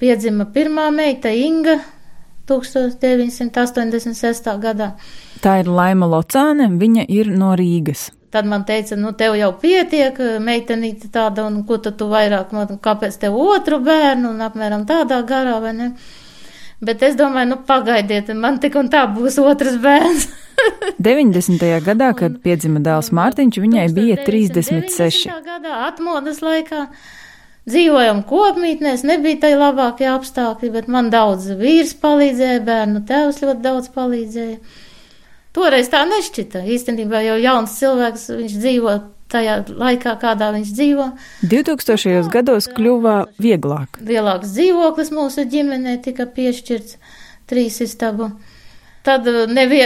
piedzima pirmā meita Inga 1986. gadā. Tā ir Laima Locāne, viņa ir no Rīgas. Tad man teica, nu, tev jau pietiek, meitenīte tāda, un ko tad tu vairāk, man, kāpēc tev otru bērnu, un apmēram tādā garā, vai ne? Bet es domāju, nu, pagaidiet, man tik un tā būs otrs bērns. 90. gadā, kad piedzima dēls Mārtiņš, viņai bija 36. gadā atmodas laikā. Dzīvojam kopmītnēs, nebija tai labākie apstākļi, bet man daudz vīrs palīdzēja, bērnu tēvs ļoti daudz palīdzēja. Toreiz tā nešķita. Īstenībā jau jauns cilvēks, viņš dzīvo tajā laikā, kādā viņš dzīvo. 2000. gados kļuva vieglāk. Lielāks dzīvoklis mūsu ģimenē tika piešķirts trīs istabu. Tad uh, nevie,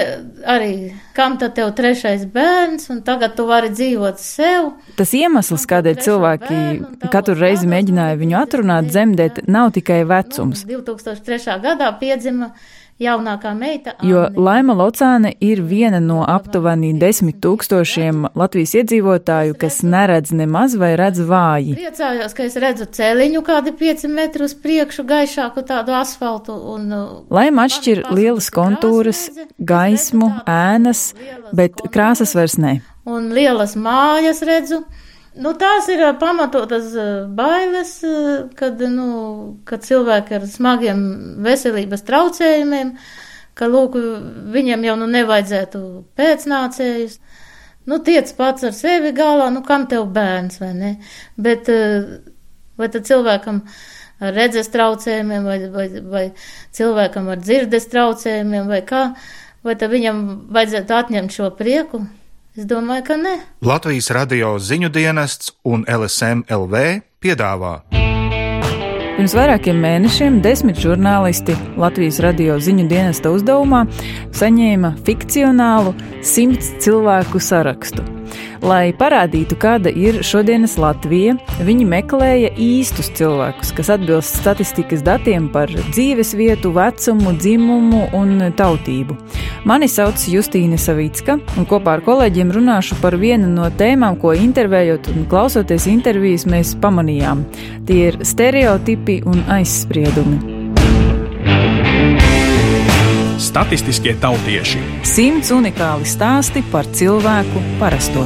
arī kam tad tev trešais bērns, un tagad tu vari dzīvot sev. Tas iemesls, kādēļ cilvēki bērnu, katru reizi mēģināja viņu atrunāt, dzemdēt, nav tikai vecums. 2003. gadā piedzima jaunākā meita. Jo Laima Locāne ir viena no aptuveni desmit tūkstošiem Latvijas iedzīvotāju, kas neredz nemaz vai redz vāji. Priecājos, ka es redzu celiņu kādi pieci metri uz priekšu, gaišāku tādu asfaltu. Un, uh, Laima atšķir lielas kontūras, gaismu, ēnas, bet krāsas vairs ne. Un lielas mājas redzu. Nu, tās ir pamatotas bailes, kad, nu, kad cilvēki ar smagiem veselības traucējumiem, ka, lūk, viņam jau nu nevajadzētu pēcnācējus. Nu, tiec pats ar sevi galā, nu, kam tev bērns, vai ne? Bet, vai tad cilvēkam ar redzes traucējumiem, vai, vai, vai cilvēkam ar dzirdes traucējumiem, vai kā, vai tad viņam vajadzētu atņemt šo prieku? Es domāju, ka ne. Latvijas radio ziņu dienests un LSM LV piedāvā. Pirms vairākiem mēnešiem desmit žurnālisti Latvijas radio ziņu dienesta uzdevumā saņēma fikcionālu simts cilvēku sarakstu. Lai parādītu, kāda ir šodienas Latvija, viņi meklēja īstus cilvēkus, kas atbilst statistikas datiem par dzīves vietu, vecumu, dzimumu un tautību. Mani sauc Justīna Savicka, un kopā ar kolēģiem runāšu par vienu no tēmām, ko intervējot un klausoties intervijas mēs pamanījām. Tie ir stereotipi un aizspriedumi. Statistiskie tautieši. Simts unikāli stāsti par cilvēku parasto.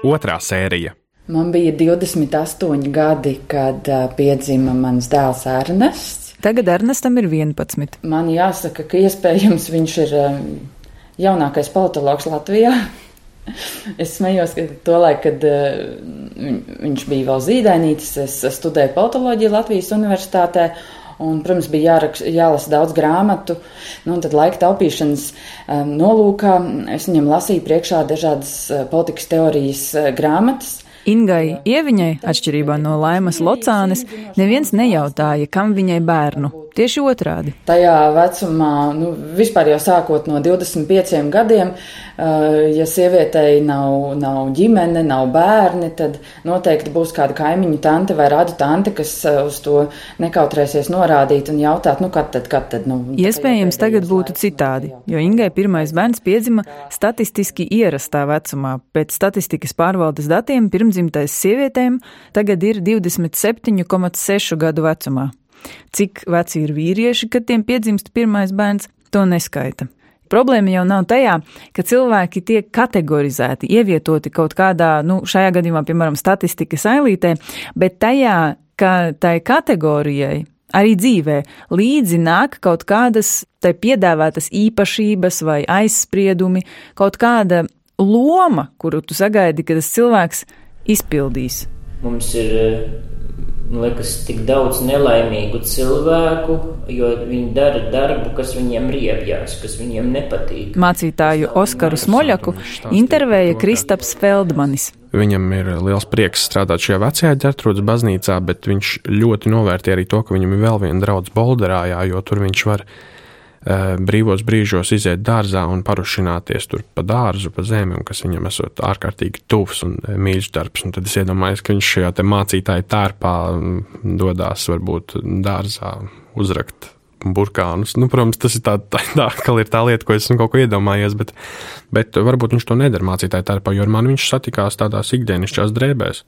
Otrā sērija. Man bija 28 gadi, kad piedzima mans dēls Ernests. Tagad Ernestam ir 11. Man jāsaka, ka iespējams viņš ir jaunākais politologs Latvijā. Es smējos, ka tolaik, kad uh, viņš bija vēl zīdainītis, es studēju politoloģiju Latvijas universitātē. Un, protams, bija jārakš, jālasa daudz grāmatu. Nu, tad laika taupīšanas um, nolūkā es viņam lasīju priekšā dažādas uh, politikas teorijas uh, grāmatas. Ingai Ieviņai, atšķirībā no Laimas Locānes, neviens nejautāja, kam viņai bērnu. Tieši otrādi. Tajā vecumā, nu, vispār jau sākot no 25 gadiem, ja sievietei nav, nav ģimene, nav bērni, tad noteikti būs kāda kaimiņu tante vai radu tante, kas uz to nekautrēsies norādīt un jautāt, nu, kad tad, kad tad, nu. Iespējams, tagad būtu citādi, jo Ingai pirmais bērns piedzima statistiski ierastā vecumā. Pēc statistikas pārvaldes datiem pirmdzimtais sievietēm tagad ir 27,6 gadu vecumā. Cik veci ir vīrieši, kad tiem piedzimst pirmais bērns, to neskaita. Problēma jau nav tajā, ka cilvēki tiek kategorizēti, ievietoti kaut kādā, nu, šajā gadījumā, piemēram, statistikas ailītē, bet tajā, ka tai kategorijai arī dzīvē līdzi nāk kaut kādas tai piedāvātas īpašības vai aizspriedumi, kaut kāda loma, kuru tu sagaidi, ka tas cilvēks izpildīs. Mums ir liekas, tik daudz nelaimīgu cilvēku, jo viņi dara darbu, kas viņiem riebjās, kas viņiem nepatīk. Mācītāju Oskaru Smoļaku intervēja Kristaps Feldmanis. Viņam ir liels prieks strādāt šajā vecajā ģērtrūdas baznīcā, bet viņš ļoti novērtē arī to, ka viņam ir vēl viena draudz Bolderājā, jo tur viņš var Eh, brīvos brīžos iziet dārzā un parušināties tur pa dārzu, pa zemi, kas viņam esot ārkārtīgi tuvs un eh, mīļš darbs. Un tad es iedomājos, ka viņš šajā mācītāja tērpā mm, dodas varbūt dārzā uzrakt burkānus. Nu, protams, tas ir tā, tā, tā, ir tā lieta, ko es esmu kaut ko iedomājies, bet, bet varbūt viņš to nedara mācītāja tērpā, jo ar mani viņš satikās tādās ikdienišķās drēbēs.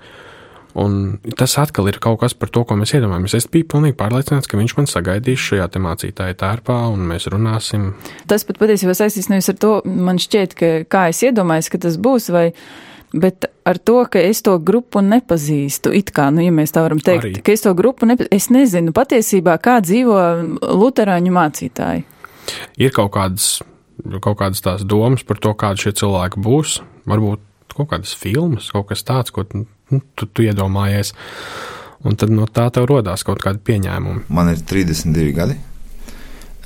Un tas atkal ir kaut kas par to, ko mēs iedomājamies. Es biju pilnīgi pārliecināts, ka viņš man sagaidīs šajā mācītāja tērpā, un mēs runāsim. Tas pat patiesībā saistīs nevis ar to, man šķiet, ka kā es iedomājos, ka tas būs, vai, bet ar to, ka es to grupu nepazīstu, it kā, nu, ja mēs tā varam teikt, Arī. ka es to grupu nepazīstu, es nezinu patiesībā, kā dzīvo luterāņu mācītāji. Ir kaut kādas, kaut kādas tās domas par to, kādi šie cilvēki būs, varbūt kaut kādas filmas, kaut kas tāds, ko nu, tu, tu iedomājies. Un tad no tā tev radās kaut kāda pieņēmuma. Man ir 32 gadi.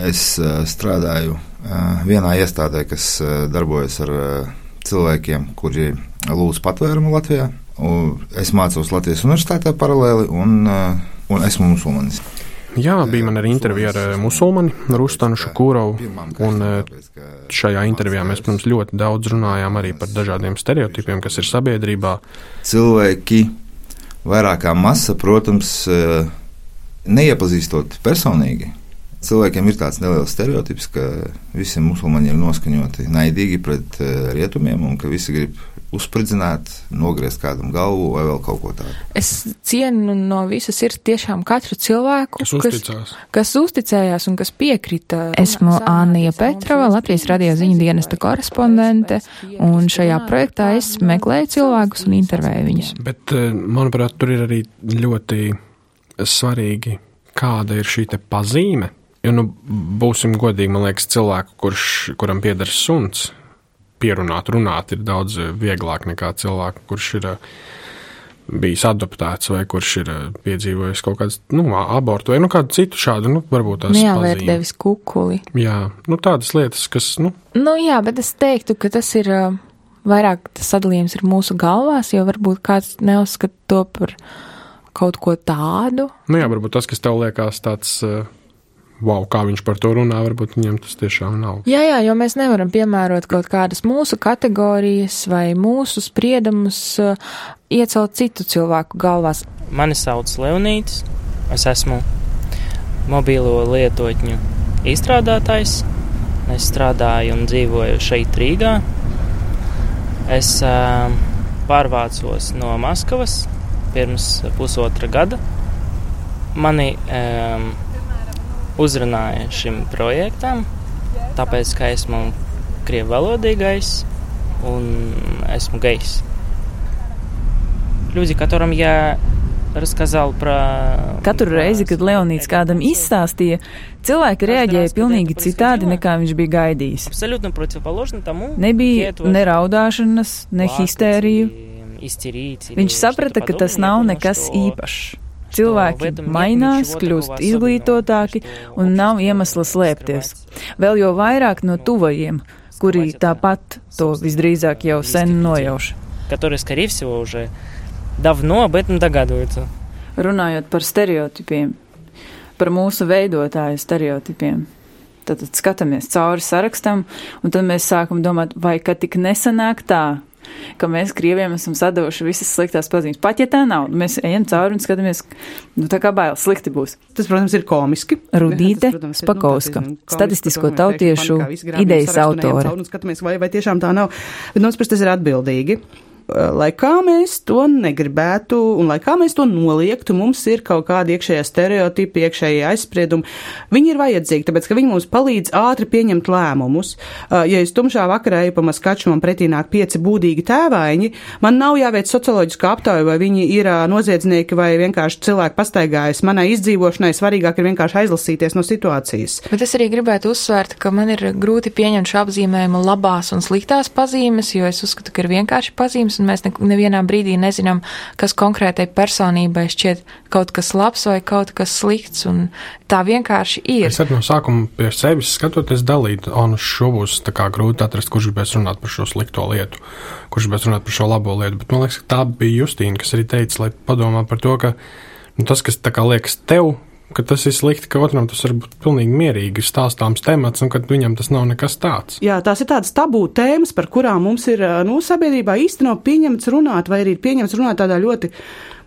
Es uh, strādāju uh, vienā iestādē, kas uh, darbojas ar uh, cilvēkiem, kuri lūdz patvērumu Latvijā. Un es mācos Latvijas universitātē paralēli un, uh, un esmu musulmanis. Jā, bija man arī intervija ar eh, musulmani Rustanu Šukūrovu, un eh, šajā intervijā mēs, protams, ļoti daudz runājām arī par dažādiem stereotipiem, kas ir sabiedrībā. Cilvēki vairāk kā masa, protams, eh, neiepazīstot personīgi. Cilvēkiem ir tāds neliels stereotips, ka visi musulmaņi ir noskaņoti naidīgi pret rietumiem un ka visi grib uzspridzināt, nogriezt kādam galvu vai vēl kaut ko tādu. Es cienu no visas ir tiešām katru cilvēku, kas, uzticās. kas, kas uzticējās un kas piekrita. Esmu Anija Petrova, Latvijas radio ziņu dienesta korespondente, un šajā projektā es meklēju cilvēkus un intervēju viņus. Bet, eh, manuprāt, tur ir arī ļoti svarīgi, kāda ir šī pazīme. Jo, nu, būsim godīgi, man liekas, cilvēku, kurš, kuram pieder suns, pierunāt, runāt ir daudz vieglāk nekā cilvēku, kurš ir eh, bijis adoptēts vai kurš ir eh, piedzīvojis kaut kādu nu, abortu vai nu, kādu citu šādu, nu, varbūt jā, vai ir devis kukuli. Jā, nu, tādas lietas, kas, nu. Nu, jā, bet es teiktu, ka tas ir eh, vairāk tas sadalījums ir mūsu galvās, jo varbūt kāds neuzskata to par kaut ko tādu. Nu, jā, varbūt tas, kas tev liekas tāds. Uh, wow, kā viņš par to runā, varbūt viņam tas tiešām nav. Jā, jā, jo mēs nevaram piemērot kaut kādas mūsu kategorijas vai mūsu spriedumus uh, iecelt citu cilvēku galvās. Mani sauc Leonītis, es esmu mobīlo lietotņu izstrādātājs. Es strādāju un dzīvoju šeit Rīgā. Es uh, pārvācos no Maskavas pirms pusotra gada. Mani um, uzrunāja šim projektam, tāpēc, ka esmu krievu valodīgais un esmu gejs. Люди, которым я рассказал про... Katru reizi, kad Leonīds kādam izstāstīja, cilvēki reaģēja pilnīgi citādi, nekā viņš bija gaidījis. Nebija ne raudāšanas, ne histēriju. Viņš saprata, ka tas nav nekas īpašs. Cilvēki mainās, kļūst izglītotāki un nav iemesla slēpties. Vēl jau vairāk no tuvajiem, kuri tāpat to visdrīzāk jau sen nojauš. Которые, скорее всего, уже давно об этом догадываются. Runājot par stereotipiem, par mūsu veidotāju stereotipiem. Tad skatāmies cauri sarakstam, un tad mēs sākam domāt, vai ka tik nesanāk tā, ka mēs krieviem esam sadevuši visas sliktās pazīmes. Pat ja tā nav, mēs ejam cauri un skatāmies, nu tā kā bail, slikti būs. Tas, protams, ir komiski. Rudīte protams, Spakovska, nu, statistisko tautiešu idejas autore. Skatāmies, vai, vai tiešām tā nav. Bet, nu, tas ir atbildīgi. Eh, lai kā mēs to negribētu un lai kā mēs to noliektu, mums ir kaut kādi iekšējie stereotipi, iekšējie aizspriedumi. Viņi ir vajadzīgi, tāpēc, ka viņi mums palīdz ātri pieņemt lēmumus. Eh, ja es tumšā vakarā eju pa maskaču man pretī nāk pieci būdīgi tēvaiņi, man nav jāveic socioloģiska aptauja, vai viņi ir eh, noziedznieki vai vienkārši cilvēki pastaigājas. Manai izdzīvošanai svarīgāk ir vienkārši aizlasīties no situācijas. Bet es arī gribētu uzsvērt, ka man ir grūti pieņemt šo apzīmējumu labās un sliktās pazīmes, jo es uzskatu, ka ir vienkārši pazīmes un mēs ne, nevienā brīdī nezinām, kas konkrētai personībai šķiet kaut kas labs vai kaut kas slikts, un tā vienkārši ir. Es no sākuma pie sevis skatoties dalīt, un šo būs tā kā grūti atrast, kurš gribēs runāt par šo slikto lietu, kurš gribēs runāt par šo labo lietu, bet man liekas, ka tā bija Justīna, kas arī teica, lai padomā par to, ka nu, tas, kas tā kā liekas tev, ka tas ir slikti, ka otram tas var būt pilnīgi mierīgi stāstāms temats, un ka viņam tas nav nekas tāds. Jā, tās ir tādas tabū tēmas, par kurām mums ir, nu, sabiedrībā īstenībā pieņemts runāt, vai arī ir pieņemts runāt tādā ļoti.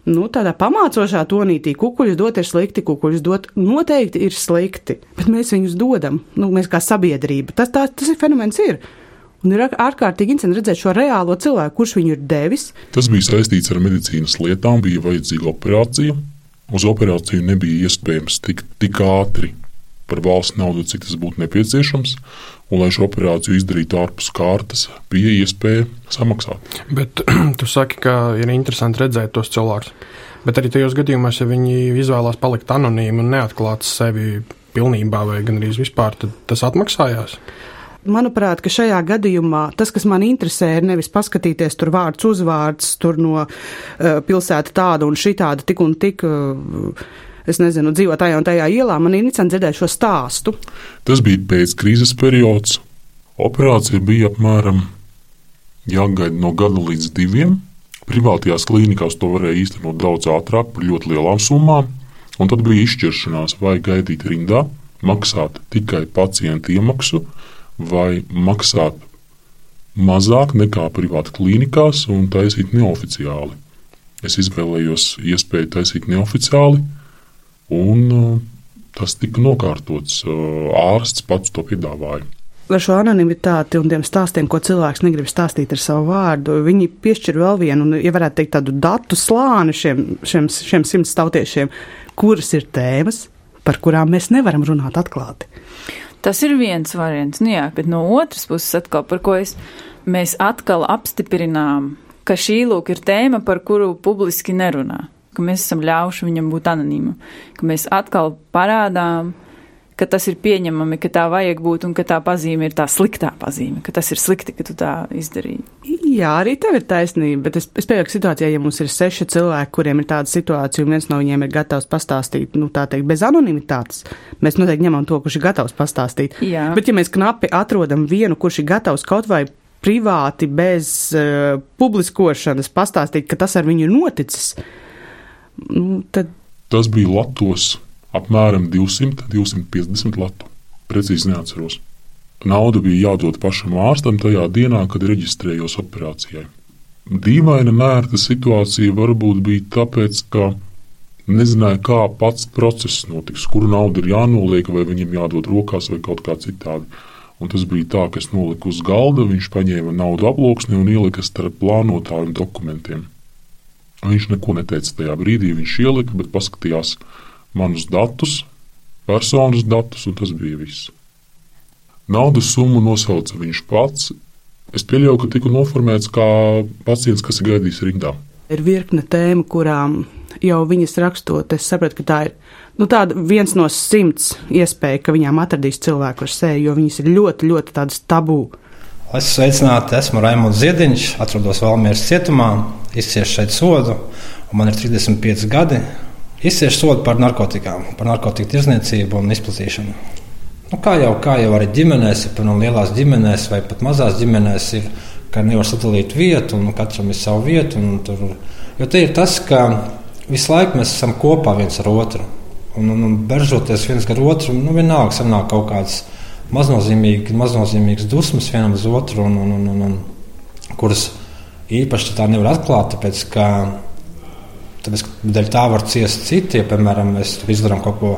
Nu, tādā pamācošā tonītī kukuļus dot ir slikti, kukuļus dot noteikti ir slikti, bet mēs viņus dodam, nu, mēs kā sabiedrība. Tas, tā, tas ir fenomens ir. Un ir ārkārtīgi interesanti redzēt šo reālo cilvēku, kurš viņu ir devis. Tas bija saistīts ar medicīnas lietām, bija vajadzīga operācija. Uz operāciju nebija iespējams tikt tik ātri par valsts naudu, cik tas būtu nepieciešams. Un, lai šo operāciju izdarītu ārpus kārtas, bija iespēja samaksāt. Bet tu saki, ka ir interesanti redzēt tos cilvēkus. Bet arī tajos gadījumos, ja viņi izvēlās palikt anonīmi un neatklāt sevi pilnībā vai gan arī vispār, tad tas atmaksājās. Manuprāt, ka šajā gadījumā tas, kas man interesē, ir nevis paskatīties tur vārds uzvārds, tur no uh, pilsēta tāda un šitāda tik un tik. Uh, es nezinu, dzīvo tajā un tajā ielā. Man ir interesanti dzirdēt šo stāstu. Tas bija pēc krīzes periods. Operācija bija apmēram jāgaida no gada līdz diviem. Privātajās klīnikās to varēja īstenot daudz ātrāk, par ļoti lielām summām. Un tad bija izšķiršanās, vai gaidīt rindā, maksāt tikai pacientu iemaksu, vai maksāt mazāk nekā privāti klīnikās un taisīt neoficiāli. Es izvēlējos iespēju taisīt neoficiāli, un uh, tas tika nokārtots. Uh, ārsts pats to piedāvāja ar šo anonimitāti un tiem stāstiem, ko cilvēks negrib stāstīt ar savu vārdu, viņi piešķir vēl vienu, un, ja varētu teikt, tādu datu slāni šiem, šiem, šiem simts tautiešiem, kuras ir tēmas, par kurām mēs nevaram runāt atklāti. Tas ir viens variants, nu jā, bet no otras puses atkal, par ko es, mēs atkal apstiprinām, ka šī lūk ir tēma, par kuru publiski nerunā, ka mēs esam ļauši viņam būt anonīmam, ka mēs atkal parādām, ka tas ir pieņemami, ka tā vajag būt un ka tā pazīme ir tā sliktā pazīme, ka tas ir slikti, ka tu tā izdarīji. Jā, arī tev ir taisnība, bet es, es pieņemu, ka situācijā, ja mums ir seši cilvēki, kuriem ir tāda situācija, un viens no viņiem ir gatavs pastāstīt, nu, tā teikt, bez anonimitātes, mēs noteikti ņemam to, kurš ir gatavs pastāstīt. Jā. Bet, ja mēs knapi atrodam vienu, kurš ir gatavs kaut vai privāti, bez uh, publiskošanas pastāstīt, ka tas ar viņu ir noticis, nu, tad. Tas bija Latvijas apmēram 200, 250 latu. Precīzi neatceros. Nauda bija jādod pašam ārstam tajā dienā, kad reģistrējos operācijai. Dīvaina, nērta situācija varbūt bija tāpēc, ka nezināja, kā pats process notiks, kuru naudu ir jānoliek, vai viņam jādod rokās, vai kaut kā citādi. Un tas bija tā, ka es noliku uz galda, viņš paņēma naudu aploksni un ielika starp plānotājiem dokumentiem. Viņš neko neteica tajā brīdī, viņš ielika, bet paskatījās, manus datus, personas datus, un tas bija viss. Naudas summu nosauca viņš pats. Es pieļauju, ka tika noformēts kā pacients, kas ir gaidījis rindā. Ir virkne tēmu, kurām jau viņas rakstot, es sapratu, ka tā ir nu, tāda viens no simts iespēja, ka viņām atradīs cilvēku ar seju, jo viņas ir ļoti, ļoti tādas tabū. Es sveicināti, esmu Raimons Ziediņš, atrodos Valmieras cietumā, izciešu šeit sodu, un man ir 35 gadi izcieš sodu par narkotikām, par narkotiku tirzniecību un izplatīšanu. Nu, kā, jau, kā jau arī ģimenēs, piemēram, lielās ģimenēs vai pat mazās ģimenēs, ir, ka nevar sadalīt vietu, un katram ir sava vieta. Tur, jo te ir tas, ka visu laiku mēs esam kopā viens ar otru. Un, un, un beržoties viens ar otru, nu, vienalga sanāk kaut kādas maznozīmīgas, maznozīmīgas dusmas vienam uz otru, un, un, un, un, un, kuras īpaši tā nevar atklāt, tāpēc ka Tāpēc, dēļ tā var ciest citi. Ja, piemēram, mēs izdarām kaut ko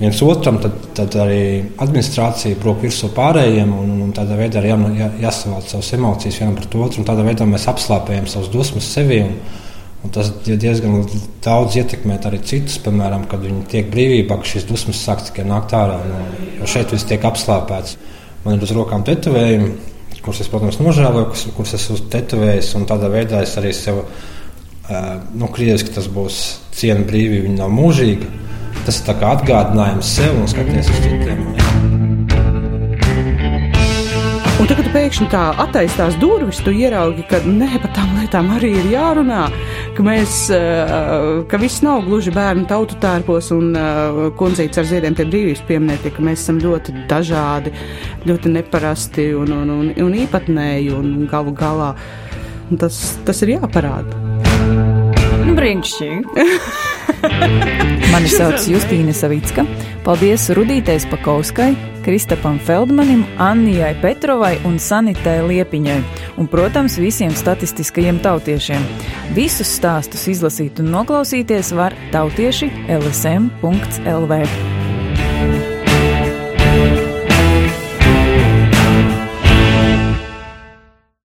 viens otram, tad, tad arī administrācija prok virsū pārējiem, un, un tādā veidā arī jā, jā, jāsavāc savas emocijas vienam pret otru, tādā veidā mēs apslāpējam savas dusmas sevi. Un, un tas diezgan daudz ietekmē arī citus, piemēram, kad viņi tiek brīvībā, ka šīs dusmas sāk tikai nākt ārā. No, jo šeit viss tiek apslāpēts. Man ir uz rokām tetovējumi, kurus es, protams, nožēloju, kurus esmu tetovējis, tādā veidā es arī sev nu, krieviski tas būs ciena brīvība, viņa nav mūžīga. Tas ir atgādinājums sev un skatīties uz citiem. Un tagad pēkšņi tā attaisnās durvis, tu ieraugi, ka nē, par tām lietām arī ir jārunā, ka mēs, ka viss nav gluži bērnu tautu tērpos un kundzīts ar ziediem pie brīvības pieminēti, ka mēs esam ļoti dažādi, ļoti neparasti un, un, un, un īpatnēji un galu galā. Un tas, tas ir jāparāda. Nu, brīnišķīgi. Mani sauc Justīna Savicka. Paldies Rudītei Pakauskai, Kristapam Feldmanim, Annijai Petrovai un Sanitai Liepiņai. Un, protams, visiem statistiskajiem tautiešiem. Visus stāstus izlasīt un noklausīties var tautieši lsm.lv.